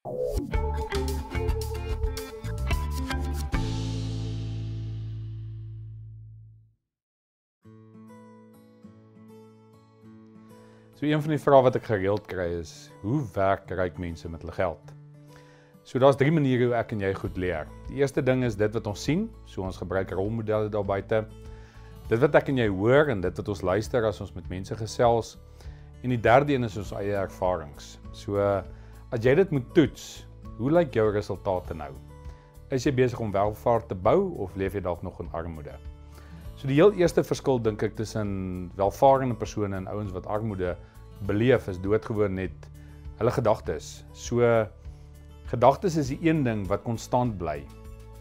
So een van die vrae wat ek gereeld kry is, hoe werk ryk mense met hulle geld? So daar's drie maniere hoe ek en jy goed leer. Die eerste ding is dit wat ons sien, so ons gebruik rolmodelle daar buite. Dit wat ek en jy hoor en dit wat ons luister as ons met mense gesels. En die derde een is ons eie ervarings. So as jy dit moet toets, hoe lyk jou resultate nou? Is jy besig om welvaart te bou of leef jy dalk nog in armoede? So die heel eerste verskil dink ek tussen welvarende persone en ouens wat armoede beleef is doodgewoon net hulle gedagtes. So gedagtes is die een ding wat konstant bly.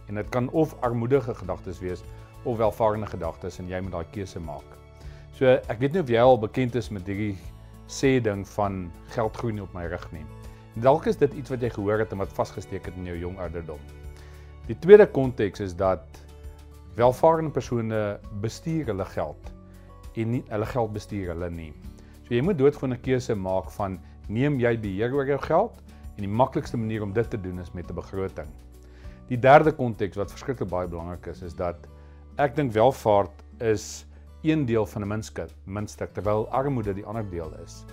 En dit kan of armoedige gedagtes wees of welvarende gedagtes en jy moet daai keuse maak. So ek weet nie of jy al bekend is met hierdie sê ding van geld groei op my rug nie. Dalk is dit iets wat jy gehoor het en wat vasgesteek het in jou jong ouderdom. Die tweede konteks is dat welvarende persone bestuur hulle geld en nie hulle geld bestuur hulle nie. So jy moet doodgewoon 'n keuse maak van neem jy beheer oor jou geld en die maklikste manier om dit te doen is met 'n begroting. Die derde konteks wat verskriklik baie belangrik is is dat ek dink welvaart is een deel van 'n muntstuk, muntstuk terwyl armoede die ander deel is.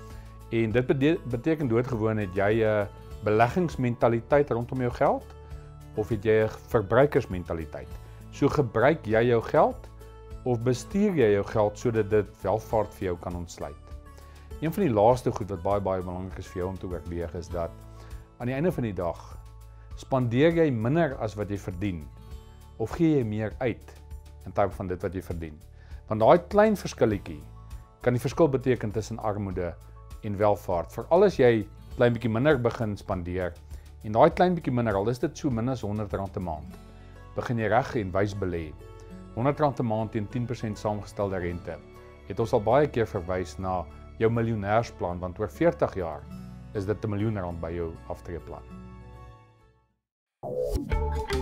En dit beteken doodgewoon het jy 'n beleggingsmentaliteit rondom jou geld of het jy 'n verbruikersmentaliteit? So gebruik jy jou geld of bestuur jy jou geld sodat dit welvaart vir jou kan ontsluit? Een van die laaste goed wat baie baie belangrik is vir jou om te oorweeg is dat aan die einde van die dag spandeer jy minder as wat jy verdien of gee jy meer uit in terme van dit wat jy verdien? Want daai klein verskilletjie kan die verskil beteken tussen armoede en welvaart. Veral as jy klein bietjie minder begin spandeer en daai klein bietjie minder al is dit so min as R100 'n maand. Begin jy reg en wys belê. R100 'n maand teen 10% saamgestelde rente. Het ons al baie keer verwys na jou miljonairsplan want oor 40 jaar is dit 'n miljoen rand by jou aftreeplan. Thank you